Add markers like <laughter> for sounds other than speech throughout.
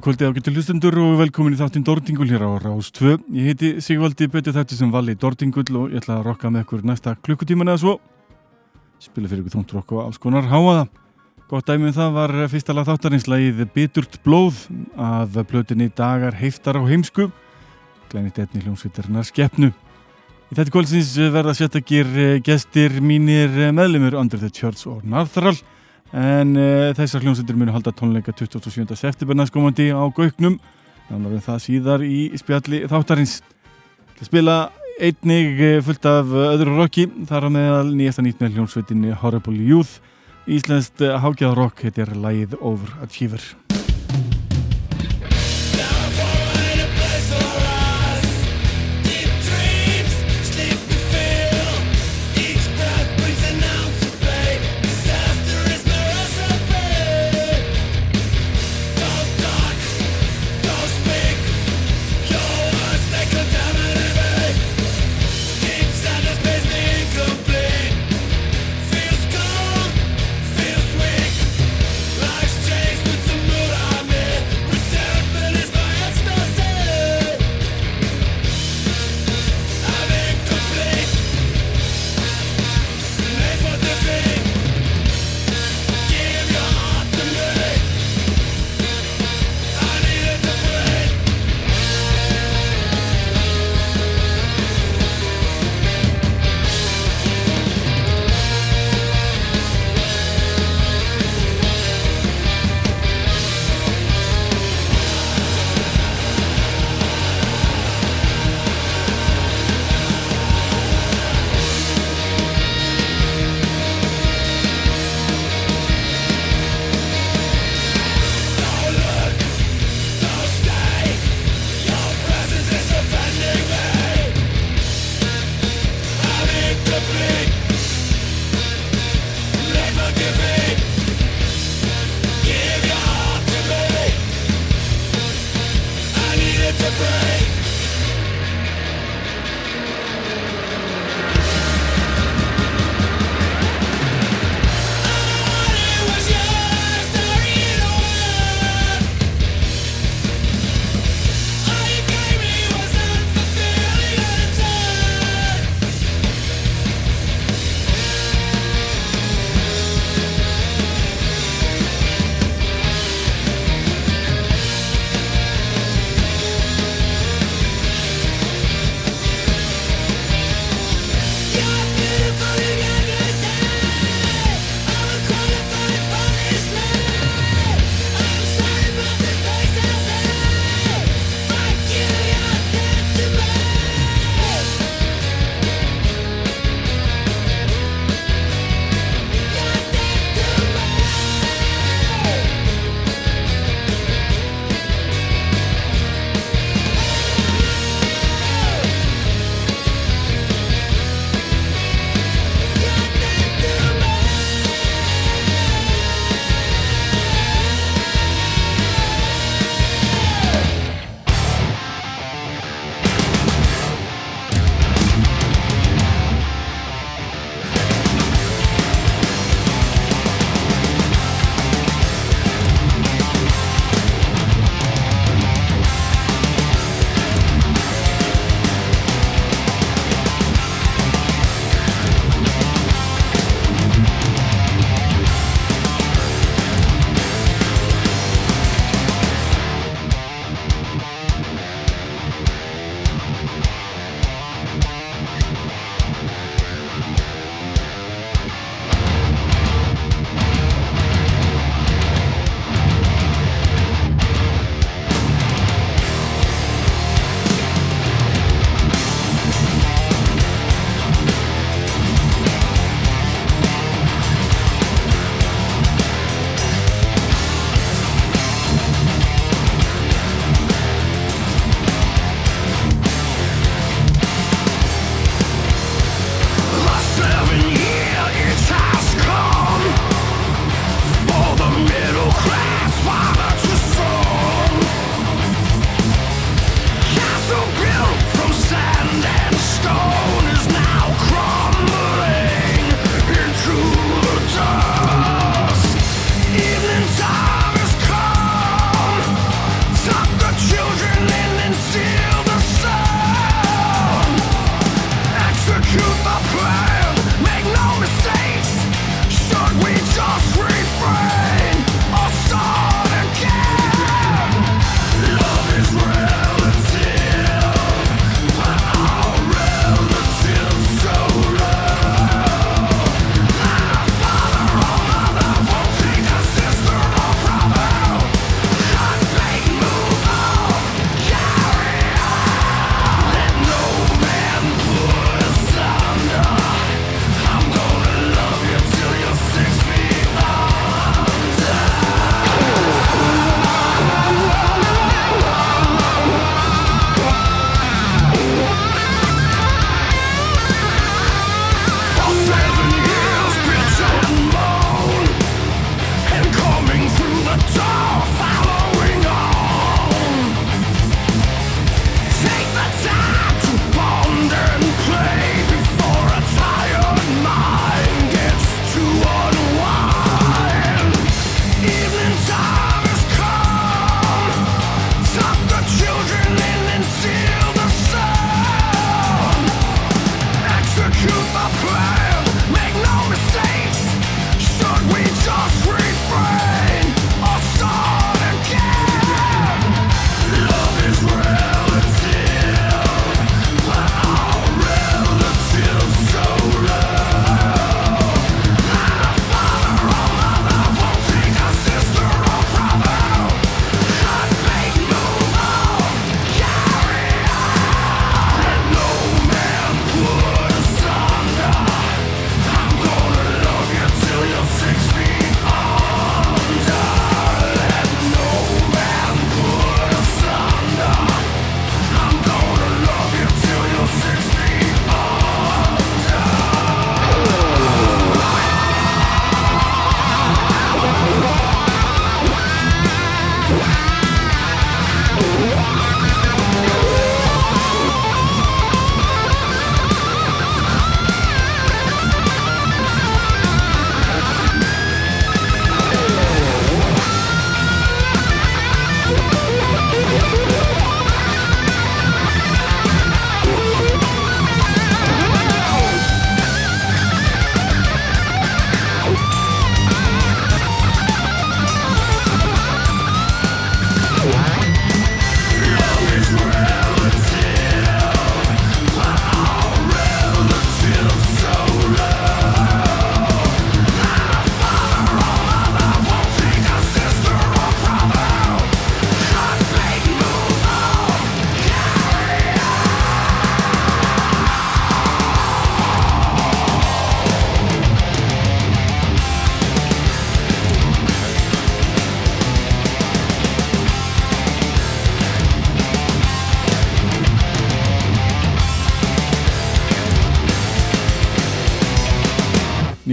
Góð kvöldi á getur hlustundur og velkomin í þáttinn Dordingul hér á Rás 2. Ég heiti Sigvaldi Bötti þetta sem vali Dordingul og ég ætla að rokka með ykkur næsta klukkutíman eða svo. Spila fyrir ykkur þónt rokk og alls konar háaða. Gott dæmið um það var fyrsta lag þáttarins Biturt blóð af blötinni Dagar heiftar á heimsku. Glænit etni hljómsveitarnar skeppnu. Í þetta kvöldsins verða séttakir gestir mínir meðlumur Under the Church og Narthral en uh, þessar hljómsöndir munu halda tónleika 27. september næstkomandi á Gauknum. Þannig að það síðar í spjalli þáttarins. Til að spila einnig eh, fullt af öðru rocki þar á meðal nýjasta nýtt með hljómsveitinni Horrible Youth. Íslenskt hákjæðarrock heitir Læð Overachiever Feels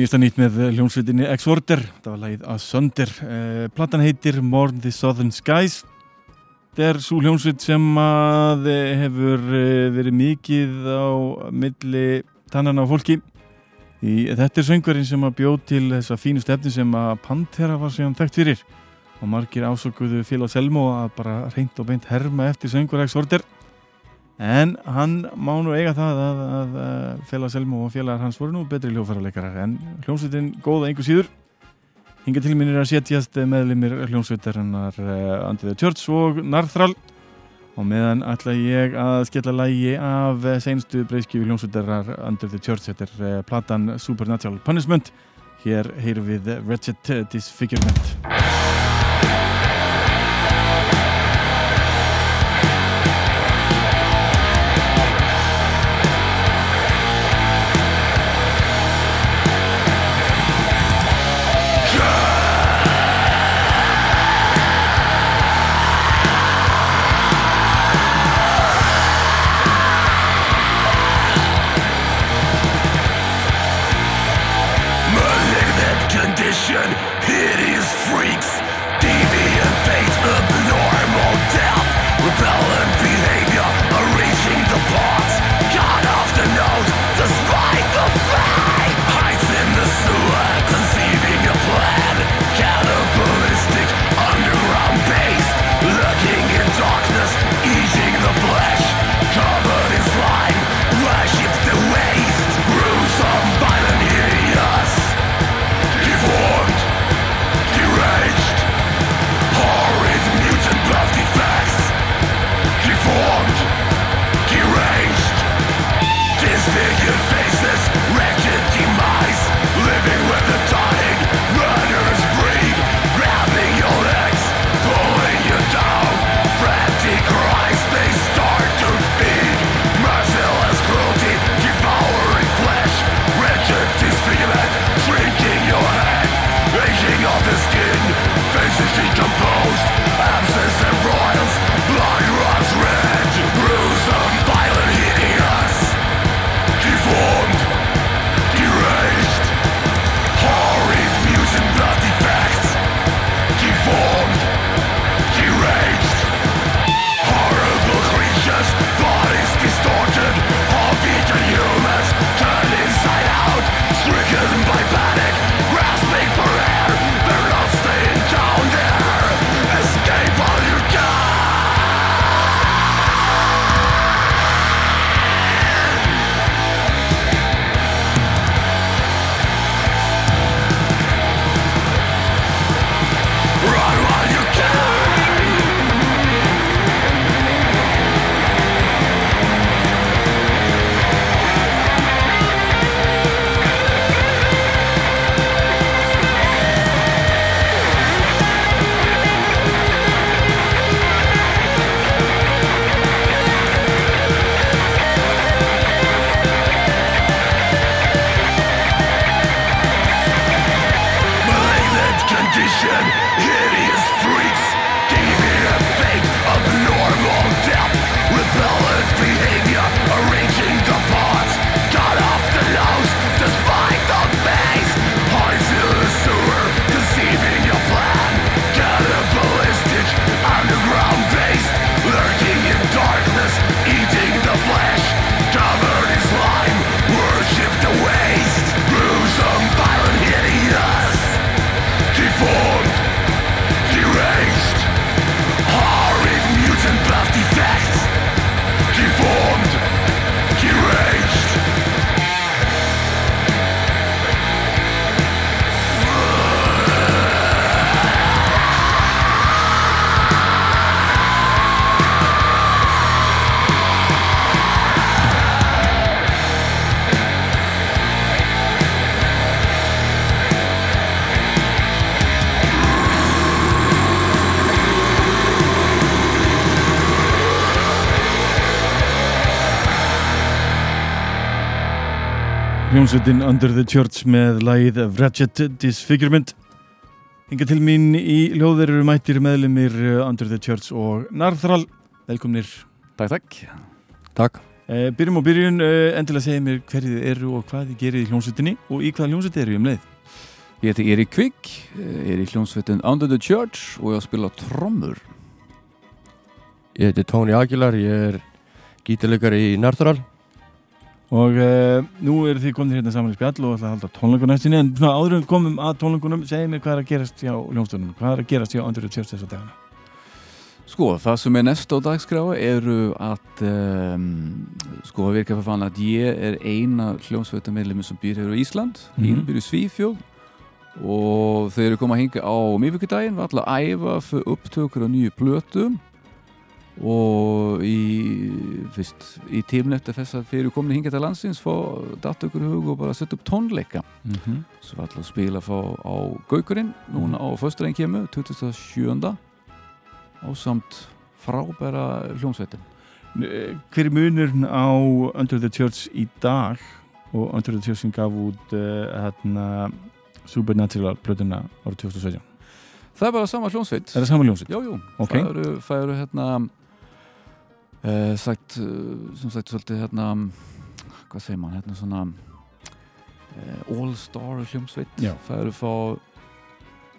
Nýjasta nýtt með hljómsveitinni X-Order, það var lagið Asunder. Eh, platan heitir More the Southern Skies. Þetta er svo hljómsveit sem að hefur eh, verið mikið á milli tannan á fólki. Í, þetta er söngverðin sem að bjóð til þessa fínu stefni sem að Pantera var síðan þekkt fyrir. Og margir ásökuðu félag Selmo að bara reynd og beint herma eftir söngverð X-Order. En hann má nú eiga það að, að, að félag Selmo og félagar hans voru nú betri hljófarleikarar en hljómsveitin góða einhver síður. Hinga til minn er að setjast meðlimir hljómsveitarinnar Andy the Church og Narthral og meðan ætla ég að skella lægi af seinstu breyskjöfu hljómsveitarar the Church, þetta er uh, platan Supernatural Punishment. Hér heyrum við Wretched Disfigurement. Hljómsveitin Under the Church með lagið Wretched Disfigurement Hinga til mín í hljóðir eru mættir meðlumir uh, Under the Church og Narþral Velkomnir Takk, takk Takk Uh, byrjum á byrjun, uh, endilega segja mér hverju þið eru og hvað þið gerir í hljómsveitinni og í hvaða hljómsveit eru um leið. Ég heiti Erik Kvik, ég er í hljómsveitin Under the Church og ég á að spila trommur. Ég heiti Tóni Aguilar, ég er gítarleikari í Narthural. Og uh, nú eru þið komin hérna saman í spjall og ætla að halda tónleikur næstinni en svona áður en komum að tónleikunum, segja mér hvað er að gerast hjá hljómsveitunum, hvað er að gerast hjá the Church þessa dagana. Sko, það sem er næst á dagskráa eru að um, sko að virka fyrir fann að ég er eina hljómsveitamedlemi sem býr hér á Ísland mm. -hmm. býr í Svífjóð og þau eru komað að hinga á miðvíkudaginn við ætla að æfa fyrir upptökur á nýju plötum og í fyrst, í tímn eftir þess að fyrir komin hinga til landsins fá datt okkur hug og bara setja upp tónleika Mm -hmm. svo við ætla að spila fá, á Gaukurinn núna á fösturæðin kemur 27. og samt frábæra hljómsveitin Hver er munurinn á Under the Church í dag og Under the Church sem gaf út uh, hérna, Supernatural plötuna árið 2017? það er bara sama hljómsveit Er það saman hljómsveit? Jú, jú, Ok. það eru, það eru hérna uh, sagt, uh, sem sagt svolítið hérna hvað segir mann, hérna svona uh, all-star hljómsveit það eru fá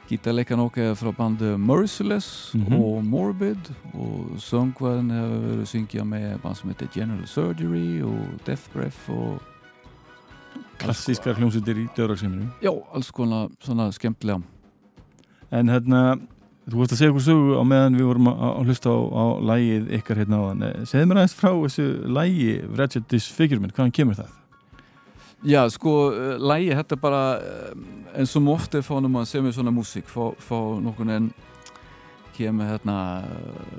gítarleikan okkar frá bandu Merciless Mhm. og Morbid og söngvarinn hefur verið að syngja með band sem heitir General Surgery og Death Breath og Klassískar hljómsveitir í döðraksheiminu. já, alls konar svona skemmtilega En hérna, þú vorst að segja okkur sögu á meðan við vorum að, að hlusta á, á lægið ykkar hérna á þann. Segðu mér aðeins frá þessu lægi Wretched Disfigurement, hvaðan kemur það? Já, sko, uh, lægi, þetta bara um, eins og ofta fánum að segja mér svona músík fá, nokkur en kemur hérna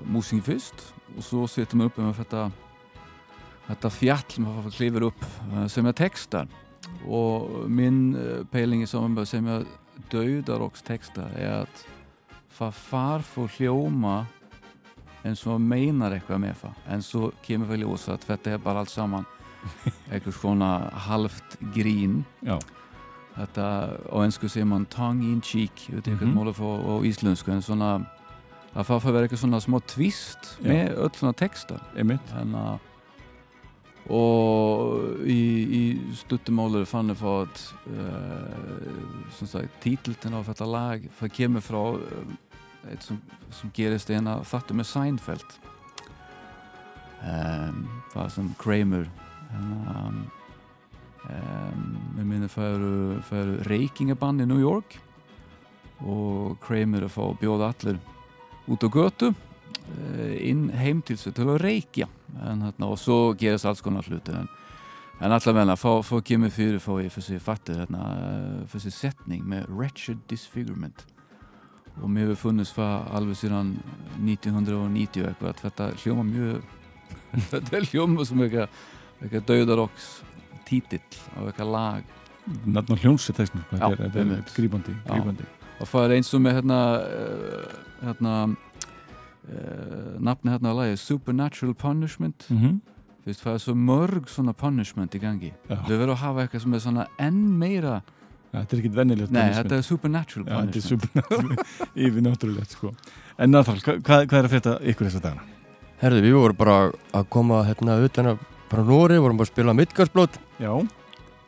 músíkin fyrst og svo setjum við upp með þetta þetta fjall það klifir upp sem er textar og minn peilingi saman með sem er dauðaróks texta er að það far fór hljóma eins og meinar eitthvað með það en svo kemur við ljósa að þetta er bara allt saman <laughs> eitthvað svona halvt grín Já. þetta á ennsku segir mann tongue in cheek ég veit ekki Mhm. hvað mála fá á íslensku en svona að það fyrir að vera eitthvað svona smá twist Já. með öll svona texta Einmitt. en að og í, í stuttumálur fann ég fótt uh, títiltin á þetta lag það kemur frá uh, eitt sem, sem gerist eina þattu með Seinfeld. Um, það sem Kramer um, um, það eru, það eru reykingabann í New York og Kramer er að fá að bjóða allir út á götu eh, inn heim til sig til að reykja. En, þarna, og svo gerist alls konar hluti en, en allavega fá, fá kemur fyrir fá ég fyrir fattir þarna, eh, fyrir setning með wretched disfigurement og mér hefur funnist það alveg síðan 1990 eitthvað að þetta hljóma mjög <laughs> þetta hljóma sem eitthvað, dauðaroks títill á eitthvað lag. Textin, Já, þetta er, grípandi. og það er eins og með hérna, uh, hérna uh, nafni hérna á lagi Supernatural Punishment. Mm -hmm. Það er svo mörg svona punishment í gangi. Þau verður að hafa eitthvað sem er svona enn meira Þetta er ekkit vennilegt nei, þetta er supernatural Já, þetta er supernatural <laughs> yfir náttúrulegt sko. En náttúrulega, hvað, hvað hvað er að frétta ykkur þessa dagana? Herði, við vorum bara að koma hérna utan að frá Nóri, vorum bara að spila Midgardsblót Já,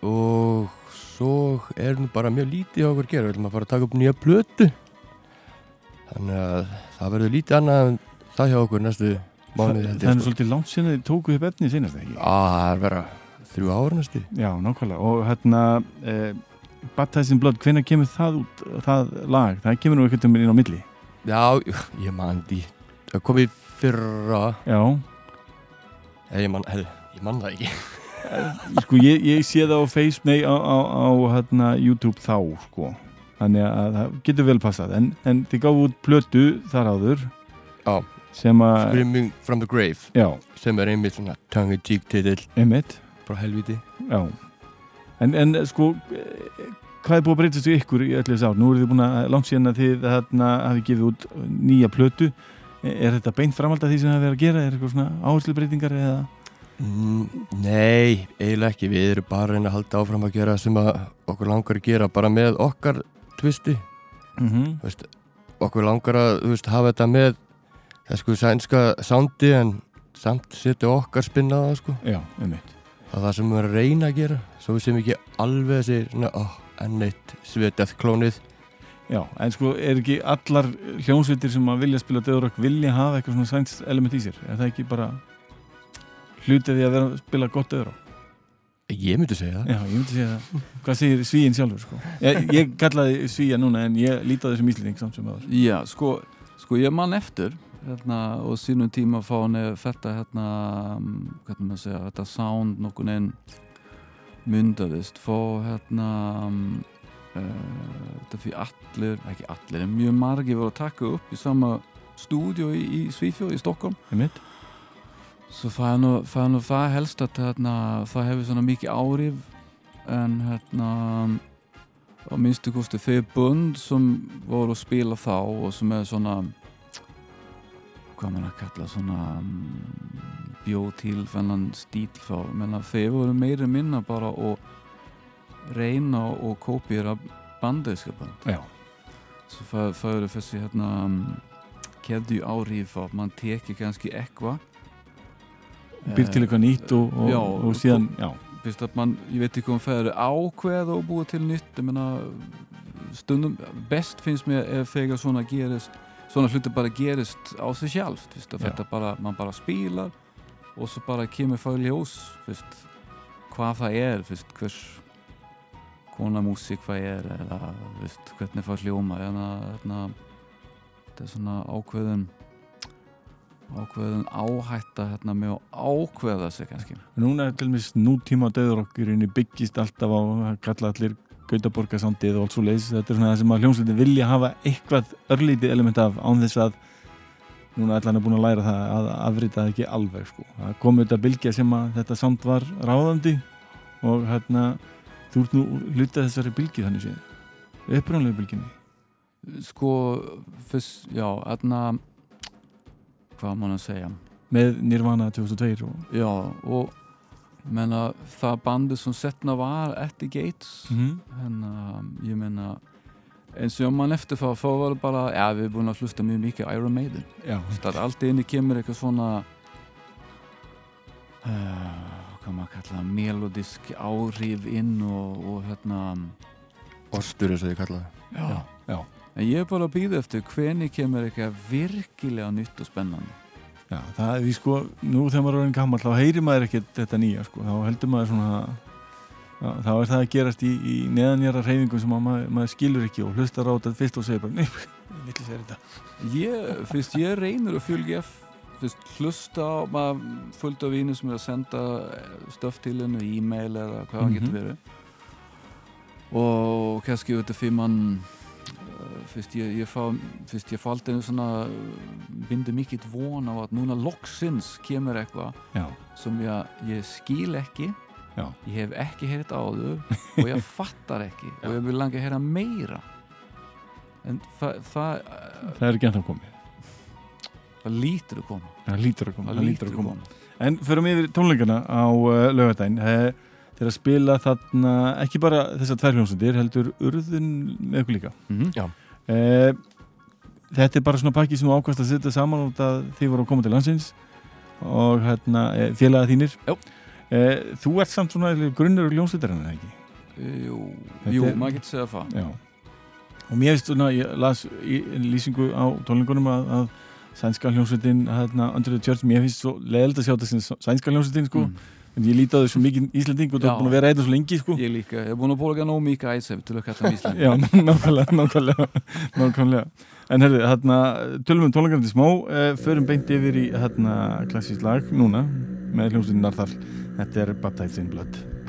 og svo er nú bara mjög lítið á okkur að gera, við ætlum að fara að taka upp nýja plötu. Þannig að það verður lítið annað en það hjá okkur næstu mánuði það er nú svolítið langt sinni þið tókuð upp efnið sínast ekki? Á, það er vera þrjú ára næstu. Já, nákvæmlega. Og hérna eh, Baptized in Blood, hvenær kemur það út það lag? Það kemur nú ekkert um inn á milli. Já, <laughs> ég man því. Það kom í fyrra. Já, ég man, hef, ég man það ekki. <laughs> Sko ég, ég sé það á Face, nei, á, á, á hérna, YouTube þá, sko. Þannig að það getur vel passað. En, en þið gáðu út plötu þar áður Já. sem að, Screaming from the Grave. Já, sem er einmitt svona tongue-in-cheek titill. Emitt frá helviti Já, en, en sko hvað er búið að breytast við ykkur í öllu þess ár? Nú eru þið búin að langt síðan að þið þarna hafi gefið út nýja plötu er þetta beint framhald af því sem það verið að gera? Er eitthvað svona áherslubreytingar eða? mm, Nei, eiginlega ekki Við erum bara að reyna að halda áfram að gera sem að okkur langar að gera bara með okkar tvisti Mm -hmm. Okkur langar að veist, hafa þetta með það sko sænska soundi en samt setja okkar spinn á það sko Já, einmitt það er það sem við erum að reyna að gera svo við sem ekki alveg þessi oh, enn eitt svetjað klónið Já, en sko er ekki allar hljómsveitir sem að vilja spila döðurokk vilja hafa eitthvað svona sæns element í sér? Er það ekki bara hlutið því að vera að spila gott döðurokk ég myndi segja það. Já, ég myndi segja það. Hvað segir svíinn sjálfur sko? Ég, ég kallaði svíja núna en ég líti á þessum íslending samt sem aður Já, sko, sko ég man eftir hérna, og sínum tíma fá hann þetta hérna, mm, hvernig maður segja þetta sound nokkur einn myndaðist. Fá hérna uh, þetta fyrir allir, ekki allir en mjög margi voru að taka upp í sama stúdíu í, í Svífjóð í Stokkólm Svo það er nú það, það helst að hérna, það hefur svona mikið árif en hérna á minnstu kosti þeir bund sem voru að spila þá og sem er svona hvað maður að kalla svona um, bjóð til þennan stíl þá. Menna þeir voru meira minna bara að reyna og kópira bandauðskapand Já, svo það, það eru þessi hérna um, keðju árif að mann teki kannski eitthvað. Býr til eitthvað nýtt og, og, Já, og síðan Já, mann, ég veit ekki um það eru ákveð og búið til nýtt. Ég meina, stundum best finnst mér ef þegar svona gerist svona hluti bara gerist á sig sjálf þetta bara, mann bara spilar og svo bara kemur ljós fyrst, hvað það er fyrst, hvers kona músík það er eða fyrst, hvernig það hljóma hérna, þetta er svona ákveðin ákveðin áhætta hérna, með að ákveða sig kannski. Núna er til dæmis nútíma döðurokk í rauninni byggist alltaf á að kalla allir Gautaborgarsandið og allt svo leiðis þetta er svona það sem að hljómsveitin vilja hafa eitthvað örlítið element af án þess að núna allan er búin að læra það að afrita það ekki alveg sko. það kom auðvitað bylgja sem að þetta samt var ráðandi og hérna þú ert nú hlutað þessari bylgi þannig séð. Upprænlega bylginni sko fyrst, já, aðna hvað má að segja? Með Nirvana 2002 og já, og menna, það bandi sem setna var Eddie Gates mm hérna, ég menna eins og mann eftir það, þá var það bara já, við erum búin að hlusta mjög mikið á Iron Maiden. Það er allt inni kemur eitthvað svona uh, hvað maður kalla melodisk áhrif inn og, og hérna ostur eins og ég kalla það. Já, já, en ég er bara að býða eftir hveni kemur eitthvað virkilega nýtt og spennandi já, það er því sko nú þegar maður er orðin gammal þá heyrir maður ekkert þetta nýja sko, þá heldur maður svona já, þá er það að gerast í, í neðanjara reyfingum sem að maður, maður skilur ekki og hlustar á þetta fyrst og segir bara nefn, villi sér þetta. Ég, fyrst ég reynir að fylgja fyrst hlusta á maður fullt af vínu sem er að senda eh, stöf til hennu, e-mail eða hvað það Mhm. getur verið. Og kannski þetta fyrir mann fyrst ég, ég fá fyrst ég faldi hennu svona eh, bindi mikill von á að núna loksins kemur eitthvað já, sem ég, ég skil ekki. Já, ég hef ekki heyrt áður <laughs> og ég fattar ekki og ég vil langa að heyra meira. En það það, það er ekki ennþá komið. Það lítur að koma. Það lítur að koma, það lítur að koma. En förum yfir tónleikana á uh, lögadaginn eh, Þeir að spila þarna ekki bara þessar tvær hljómsöndir heldur urðun með ykkur líka Mhm. Já. eh, Þetta er bara svona pakki sem ákvæmst að setja saman út að þið voru að koma til landsins og hérna, eh, félaga þínir eh, Þú ert samt svona grunnur og hljómsöndarinn, eða ekki? Jú, Þetta jú er- maður getur segja það Já Og mér veist svona, ég las í lýsingu á tónleikunum að, að sænska hljómsveitin hérna, Under the Church, mér finnst svo leðild að sjá þetta sem sænska hljómsveitin sko Mm. En ég líti á svo mikið Íslanding og Já. er búin að vera eitthvað svo lengi sko Ég líka, ég er búin að bóla nóg mikið æsef til að kalla mig Ísland <laughs> Já, nákvæmlega, nákvæmlega, nákvæmlega. En herðu, hérna, tölum um tónleikarandi smá, uh, förum beint yfir í hérna klassísk lag núna með hljómsveitin Narþar. Þetta er Baptized in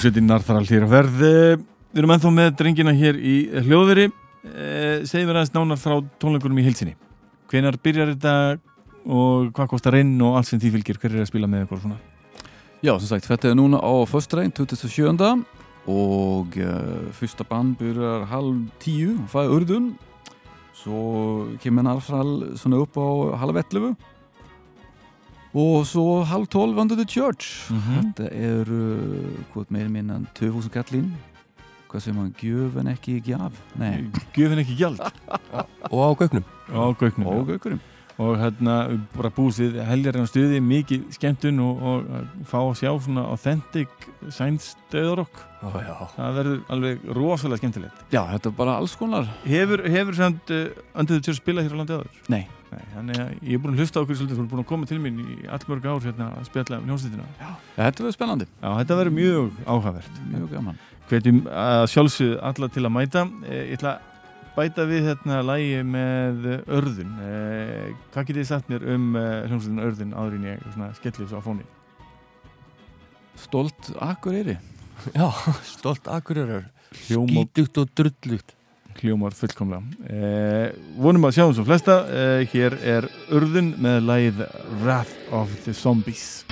hljómsveitin Narþaral hér að verð Við erum ennþá með drengina hér í hljóðveri. Eh, Segðu mér aðeins nánar frá tónleikunum í heilsinni Hvenar byrjar þetta og hvað kostar inn og allt sem því fylgir? Hver er að spila með og svona? Já, sem sagt, þetta er núna á föstudaginn 27. og uh, fyrsta band byrjar halv tíu, fæði urðun. Svo kemur Narfral svona upp á halv 11 og svo halv 12 Under the Church. Mhm. þetta er uh, hvað meir minna en 2000 kallinn hvað sem hann gjöf en ekki gjaf. Nei, Gjöfin ekki gjald. Og á gögnum. Á gauknum og aukurum og hérna bara búsið heljarinn á stuði mikið skemmtun og, og fá að sjá svona authentic science já. það verður alveg rosalega skemmtilegt. Já, þetta er bara alls konar. Hefur, hefur samt uh, Under the Church spilað hér á landi áður? nei, Nei, þannig að ég er búin að hlusta á okkur svolítið, þú er búin að koma til mín í allmörg ár hérna að spjalla um hljómsveitina. þetta verður spennandi Já, þetta verður mjög áhugavert. mjög gaman Hvetjum að sjálfsögðu alla til að mæta. Eh, Ég ætla að bæta við hérna lægi með örðun. Eh, Hvað getið þið sagt mér um eh, hljómsveitina örðun áður en ég svona skellir svo á fóni? stolt Akureyri já, <laughs> stolt Hljóma, skítugt og drullugt hljómar fullkomlega. Eh, vonum að sjáum svo flesta. Eh, hér er örðun með lægið Wrath of the Zombies.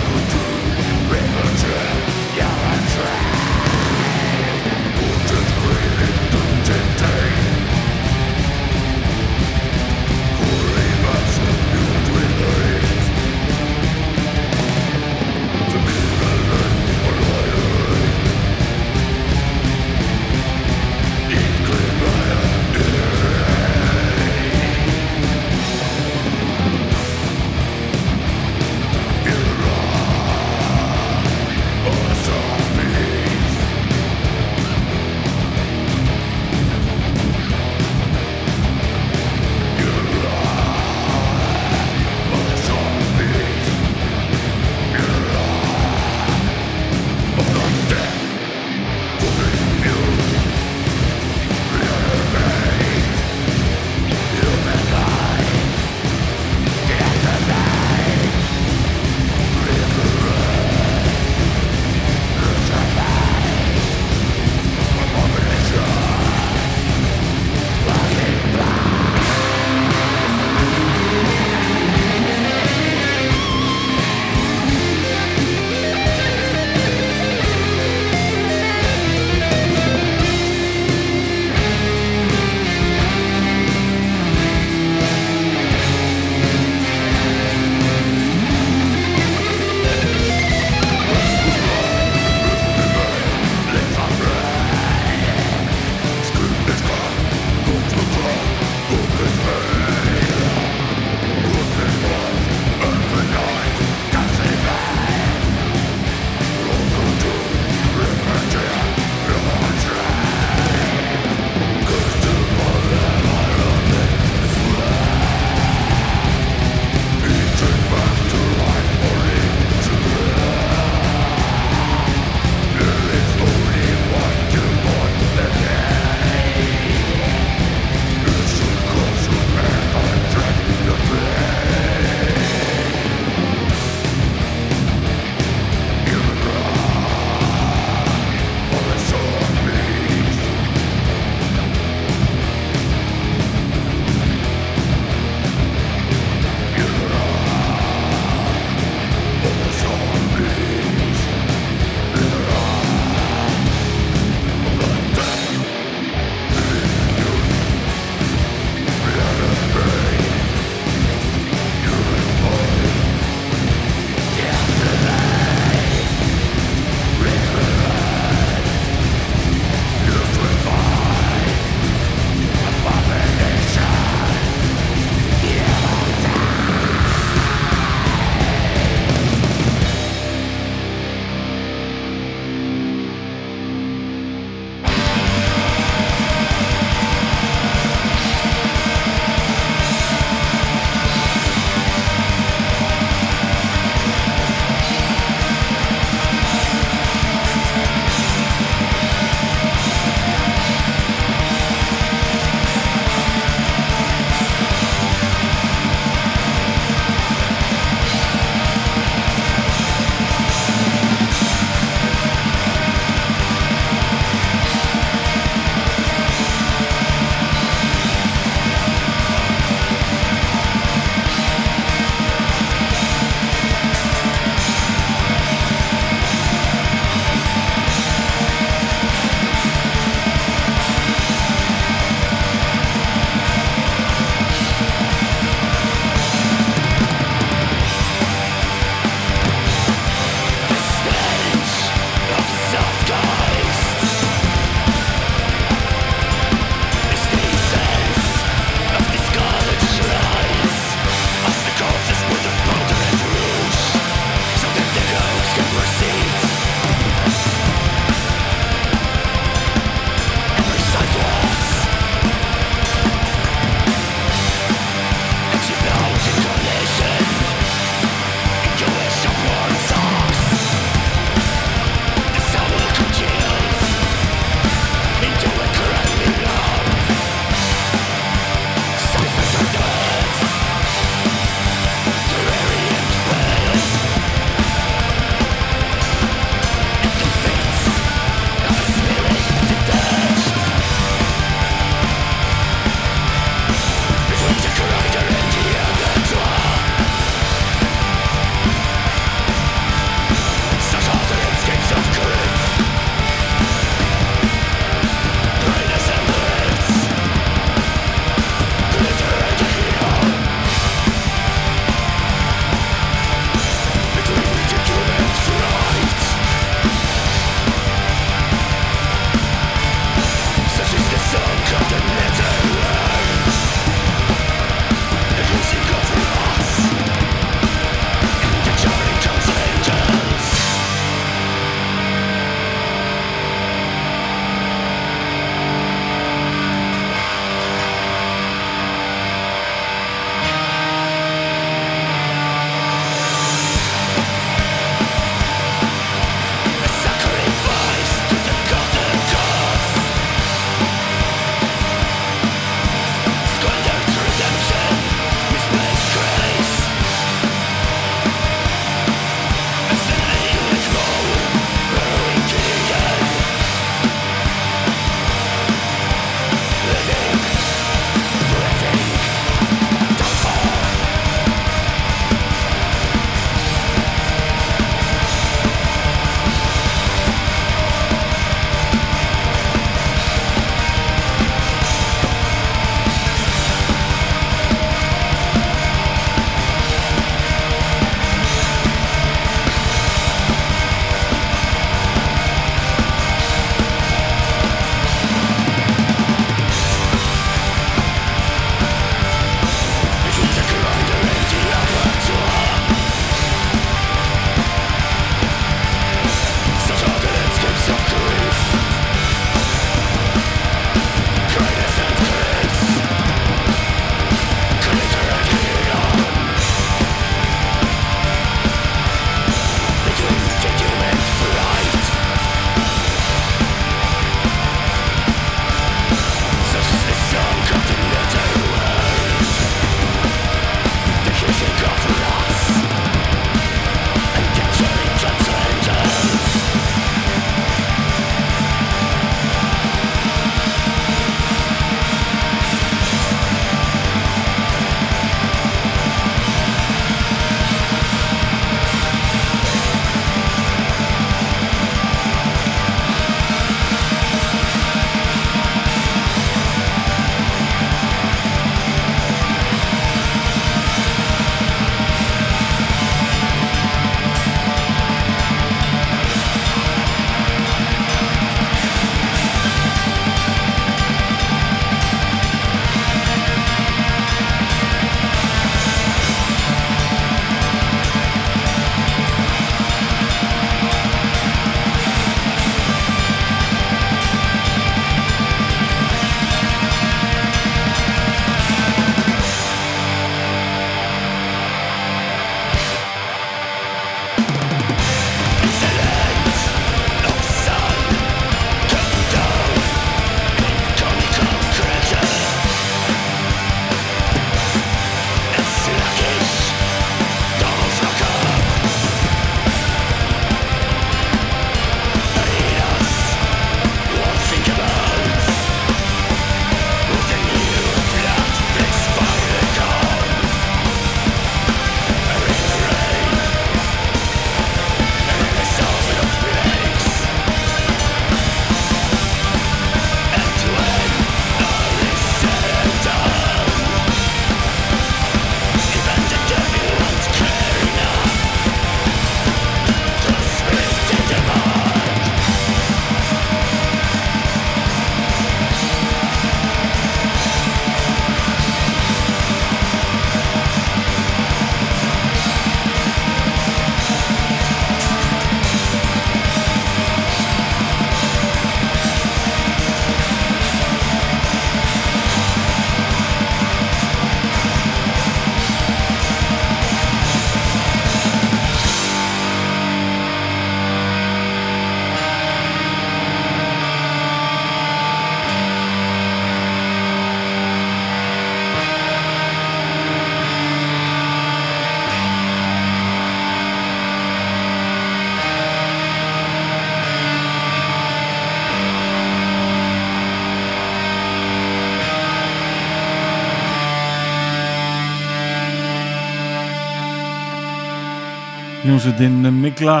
Hljómsveitin Migla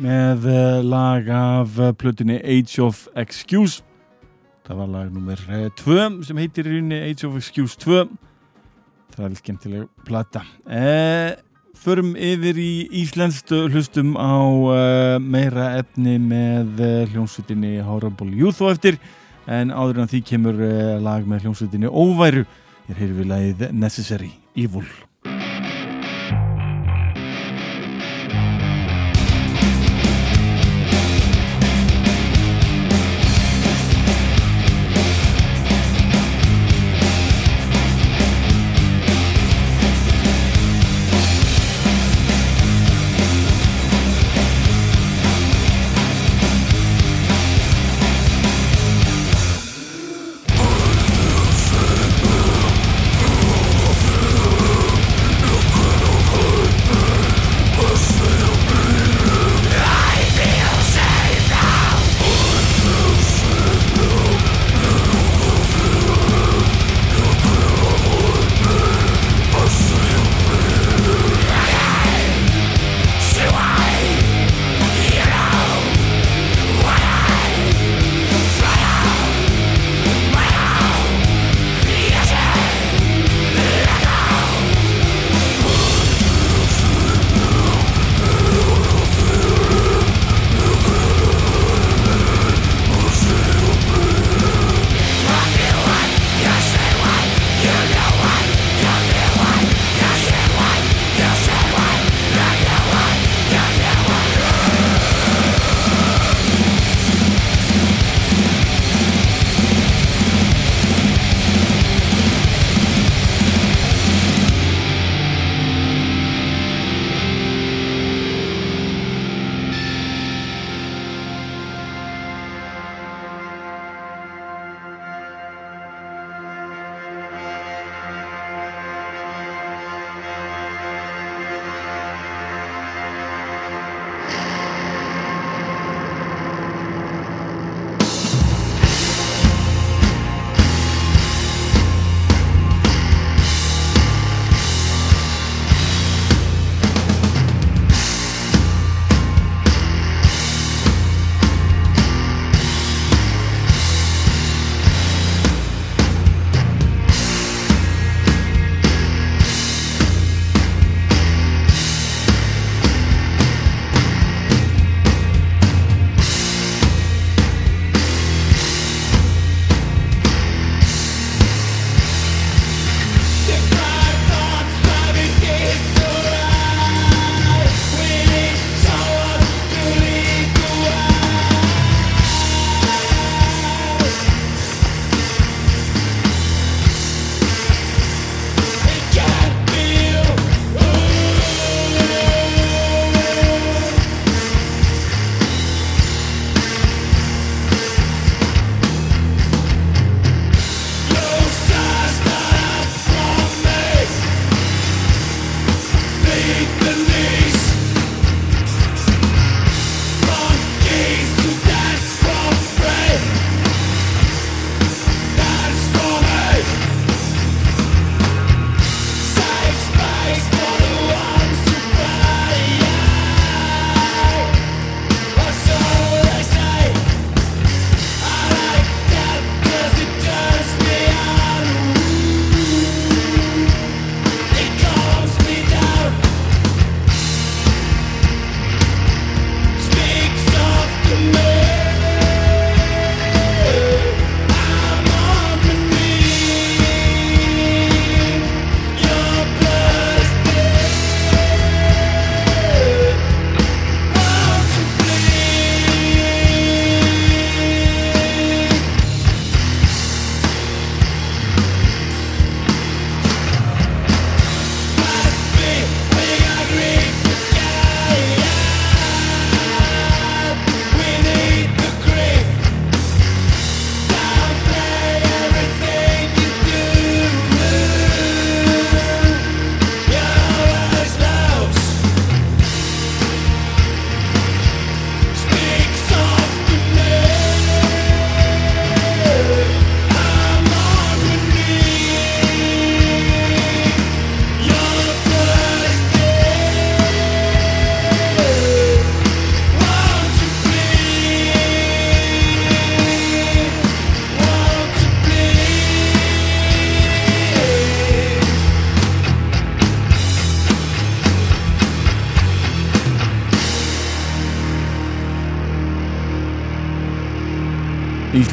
með eh, lag af eh, plötunni Age of Excuse. Það var lag nummer 2 sem heitir í rauninni Age of Excuse 2 það er skemmtileg plata. Eh, förum yfir í Íslenskt hlustum á eh, meira efni með eh, hljómsveitinni Horrible Youth og eftir. En áður en því kemur eh, lag með hljómsveitinni Óværu. Ég heyri við lagið Necessary Evil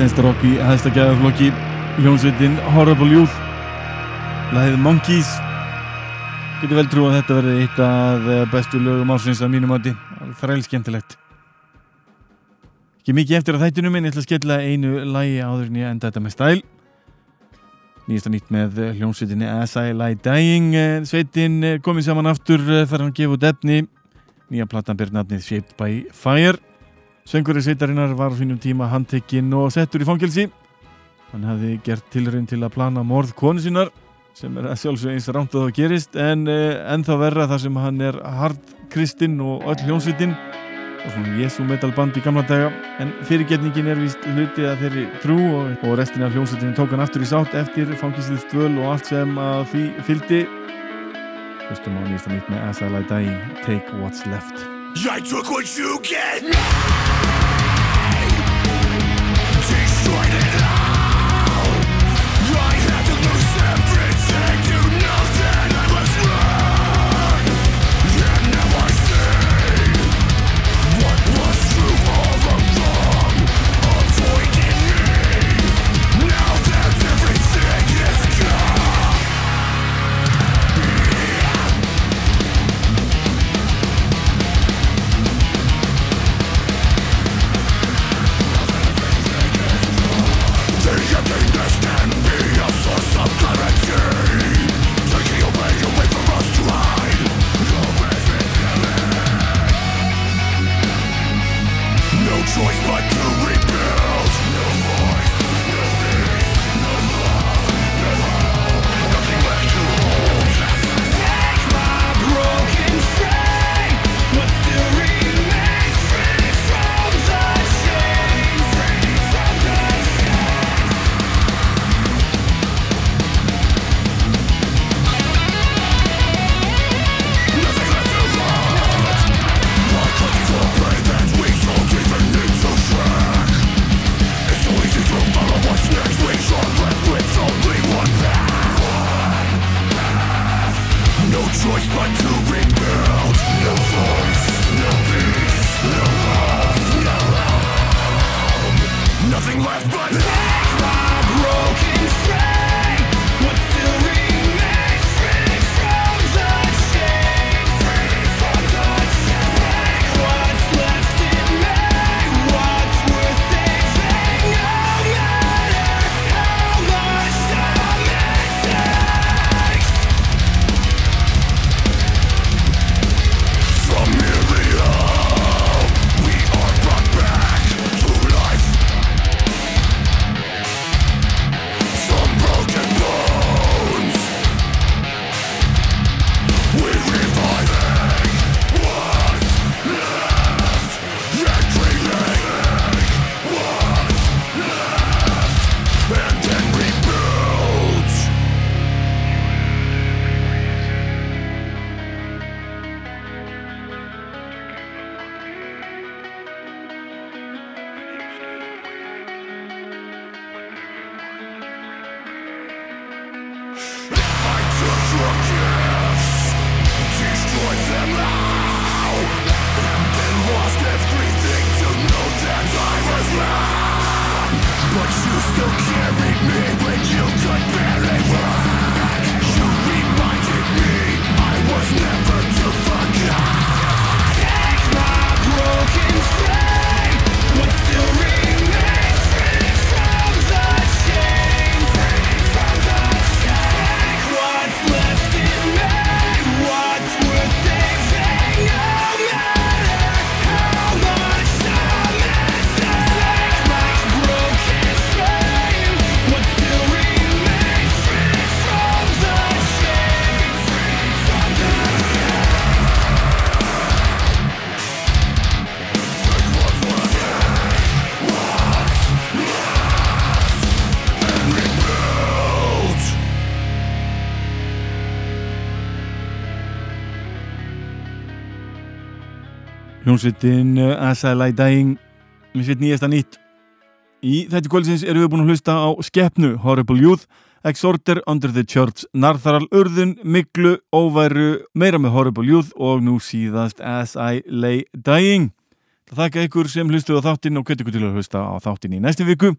Íslenskt rock í hæðsta gæðaflokki hljómsveitin Horrible Youth Læðið Monkeys. Getur vel trú að þetta verði eitt af eh, bestu lögum ásins að mínum átti Þræl skemmtilegt. Ekki mikið eftir að þættinu minn Ég ætla að skella einu lægi áður en ég enda þetta með stæl. Nýjasta nýtt með eh, hljómsveitinni As I Lie Dying Eh, Sveitin komið saman aftur þar hann gefið út efni. Nýja platan ber nafnið Shaped by Fire Söngurinn sveitarinnar var á sínum tíma handtekinn og settur í fangelsi. Hann hafði gert tilraun til að plana morð konu sínar sem er að sjálfsög eins rámt að það gerist en uh, ennþá verra þar sem hann er hard kristinn og öll hljónsveitin og svona Jesu metal band í gamla daga. En fyrirgetningin er vist hluti að þeirri trú og, og restin af hljónsveitinu tók hann aftur í sátt eftir fangislið stvöl og allt sem að því fylgdi. Hlustum á nýsta nýtt með As I Lie Dying Take What's Left I took what you gave Hljómsveitin uh, As I Lie Dying með sitt nýjasta nýtt. Í þetta kvöldsins erum við búin að hlusta á Skeppnu, Horrible Youth Exorter, Under the Church, Narþaral, Urðun, Miklu, Óværu, meira með Horrible Youth og nú síðast As I Lay Dying. þakka ykkur sem hlustuðu á þáttinn og ykkur til að hlusta á þáttinn í næstu viku.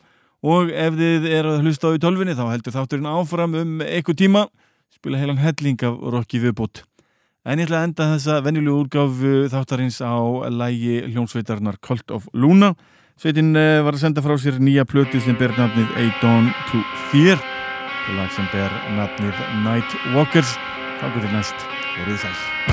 Og ef þið er að hlusta á í tölvinni þá heldur þátturinn áfram um eitthvað tíma. Spila heilan helling af rocki viðbútt en ég ætla að enda þessa venjulegu úrgáfu þáttarins á lægi hljónsveitarnar Cult of Luna. Sveitin eh, var að senda frá sér nýja plötu sem ber nafnið A Dawn to Fear. Og lag sem ber nafnið Night Walkers. Þá getur næst. Verið sæl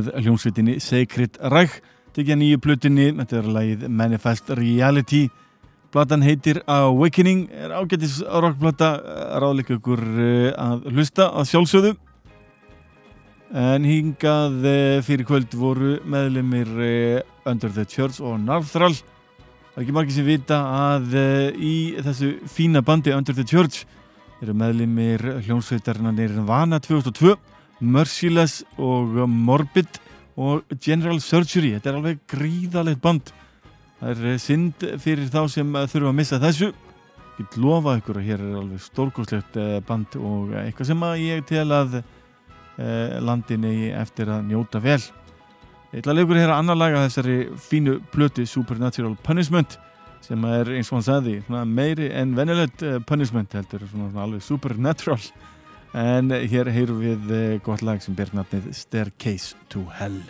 með hljómsveitinni Sacred Reich tekja nýju plutinni, þetta er lagið Manifest Reality. Platan heitir Awakening er ágættis rockplata ráðleika ykkur eh, að hlusta að sjálfsögðu. En hingað eh, fyrir kvöld voru meðlumir eh, Under the Church og Narthral. Það er ekki margir sem vita að í þessu fína bandi Under the Church eru meðlumir hljómsveitarinn Nirvana 2002 Merciless og Morbid og General Surgery. Þetta er alveg gríðalegt band. Það er eh, synd fyrir þá sem eh, þurfa að missa þessu. Ég lofa ykkur að hér er alveg stórkoslegt eh, band og eitthvað sem ég tel að landinni eftir að njóta vel. Ég ætla að leikur hér að annar laga þessari fínu plöti Supernatural Punishment sem er eins og hann sagði meiri en venjulegt eh, punishment heldur svona, svona alveg supernatural en hér heyrum við eh, gott lag sem ber nafnið Staircase to Hell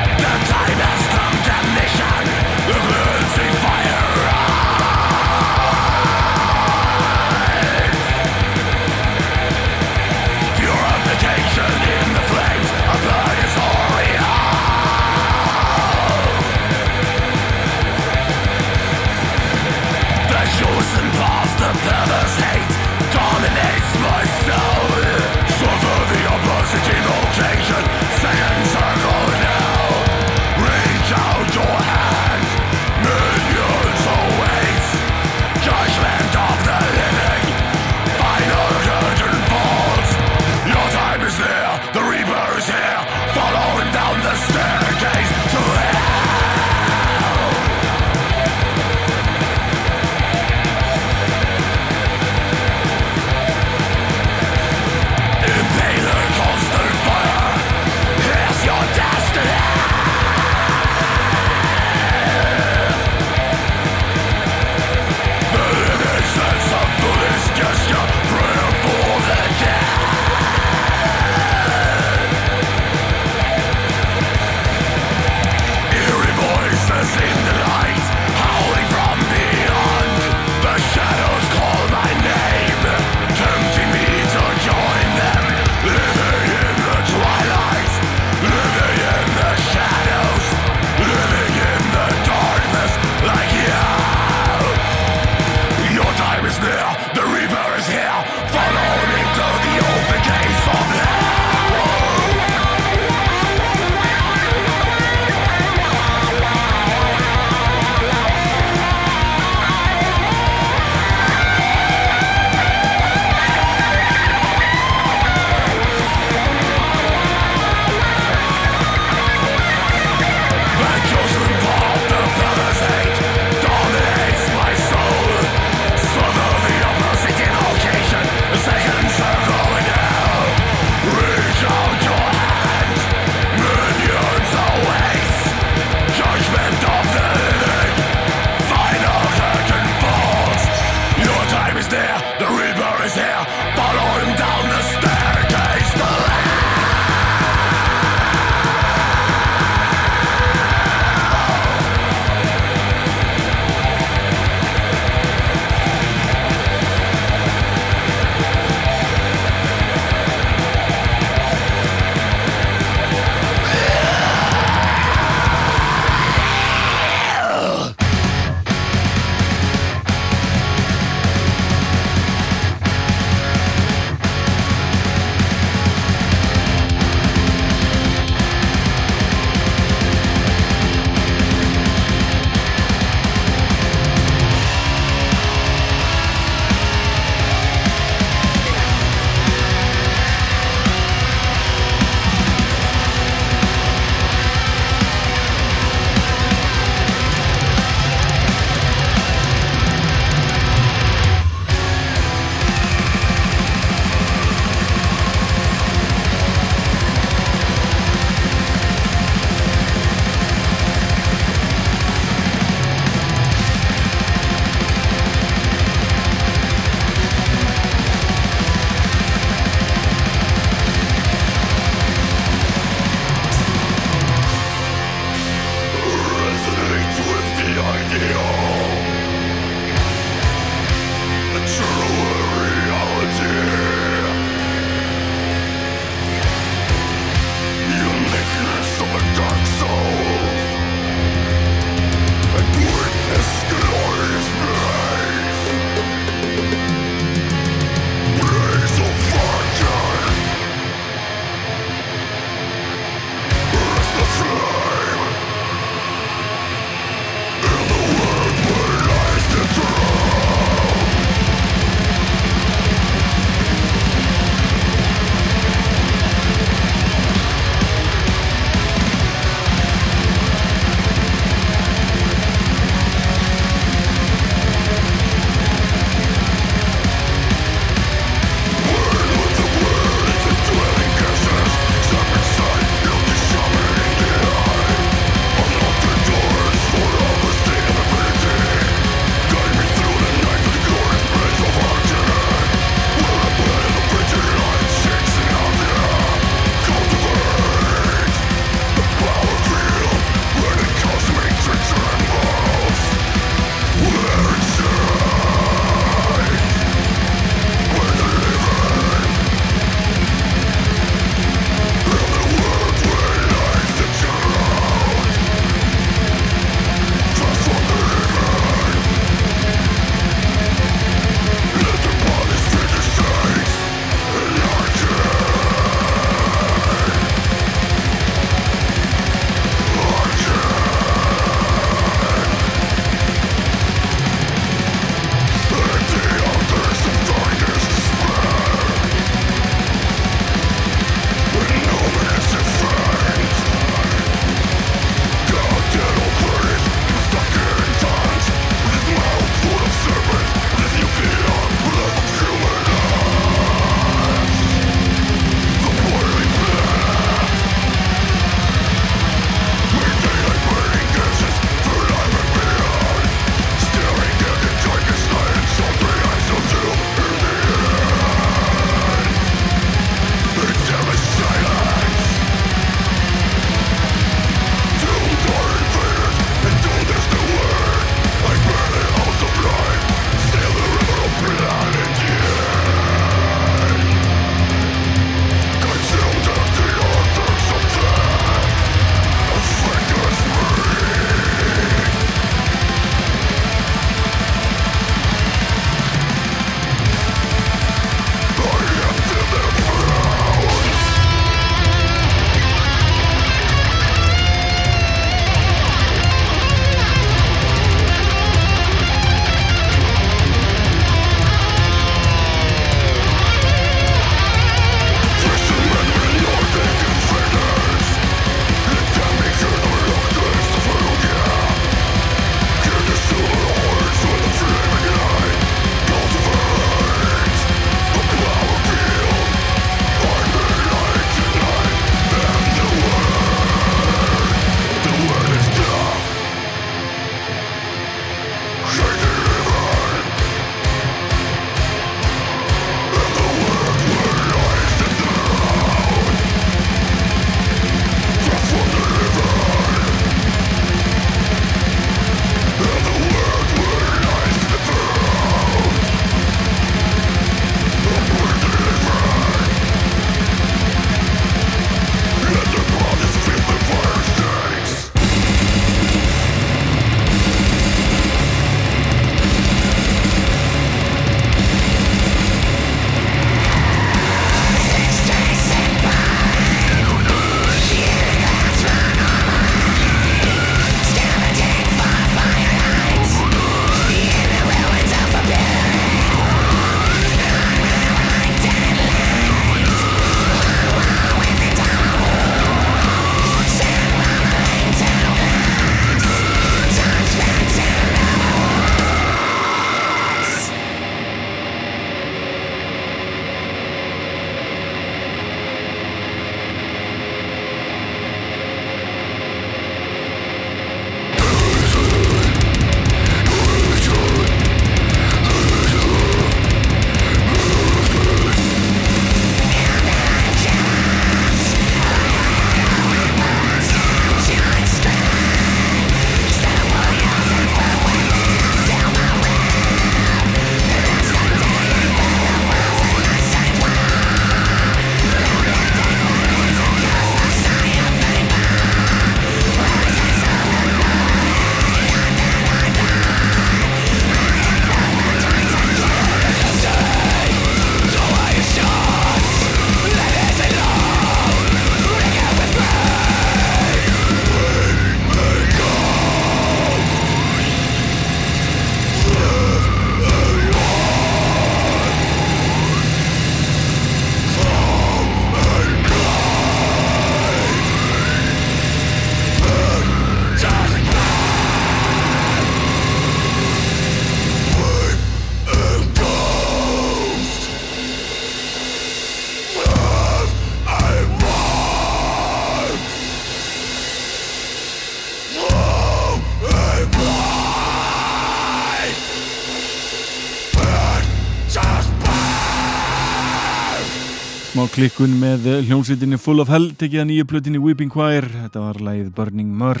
klikkun með hljómsveitinni Full of Hell tekið að nýju plötinni Weeping Choir. Þetta var lagið Burning Mur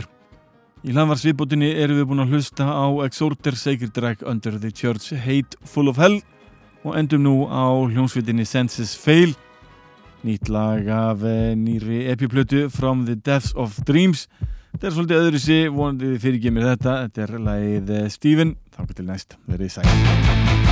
í hlaðvarsviðbótinni erum við búin að hlusta á Exhorter Sacred Drag Under the Church Hate Full of Hell og endum nú á hljómsveitinni Senses Fail. Nýtt lag af eh, nýri epiplötu From the Depths of Dreams. Þetta er svolítið öðru sé vonandi þið fyrirgeð mér þetta. Þetta er lagið eh, Steven. Þá til næst, verið sæl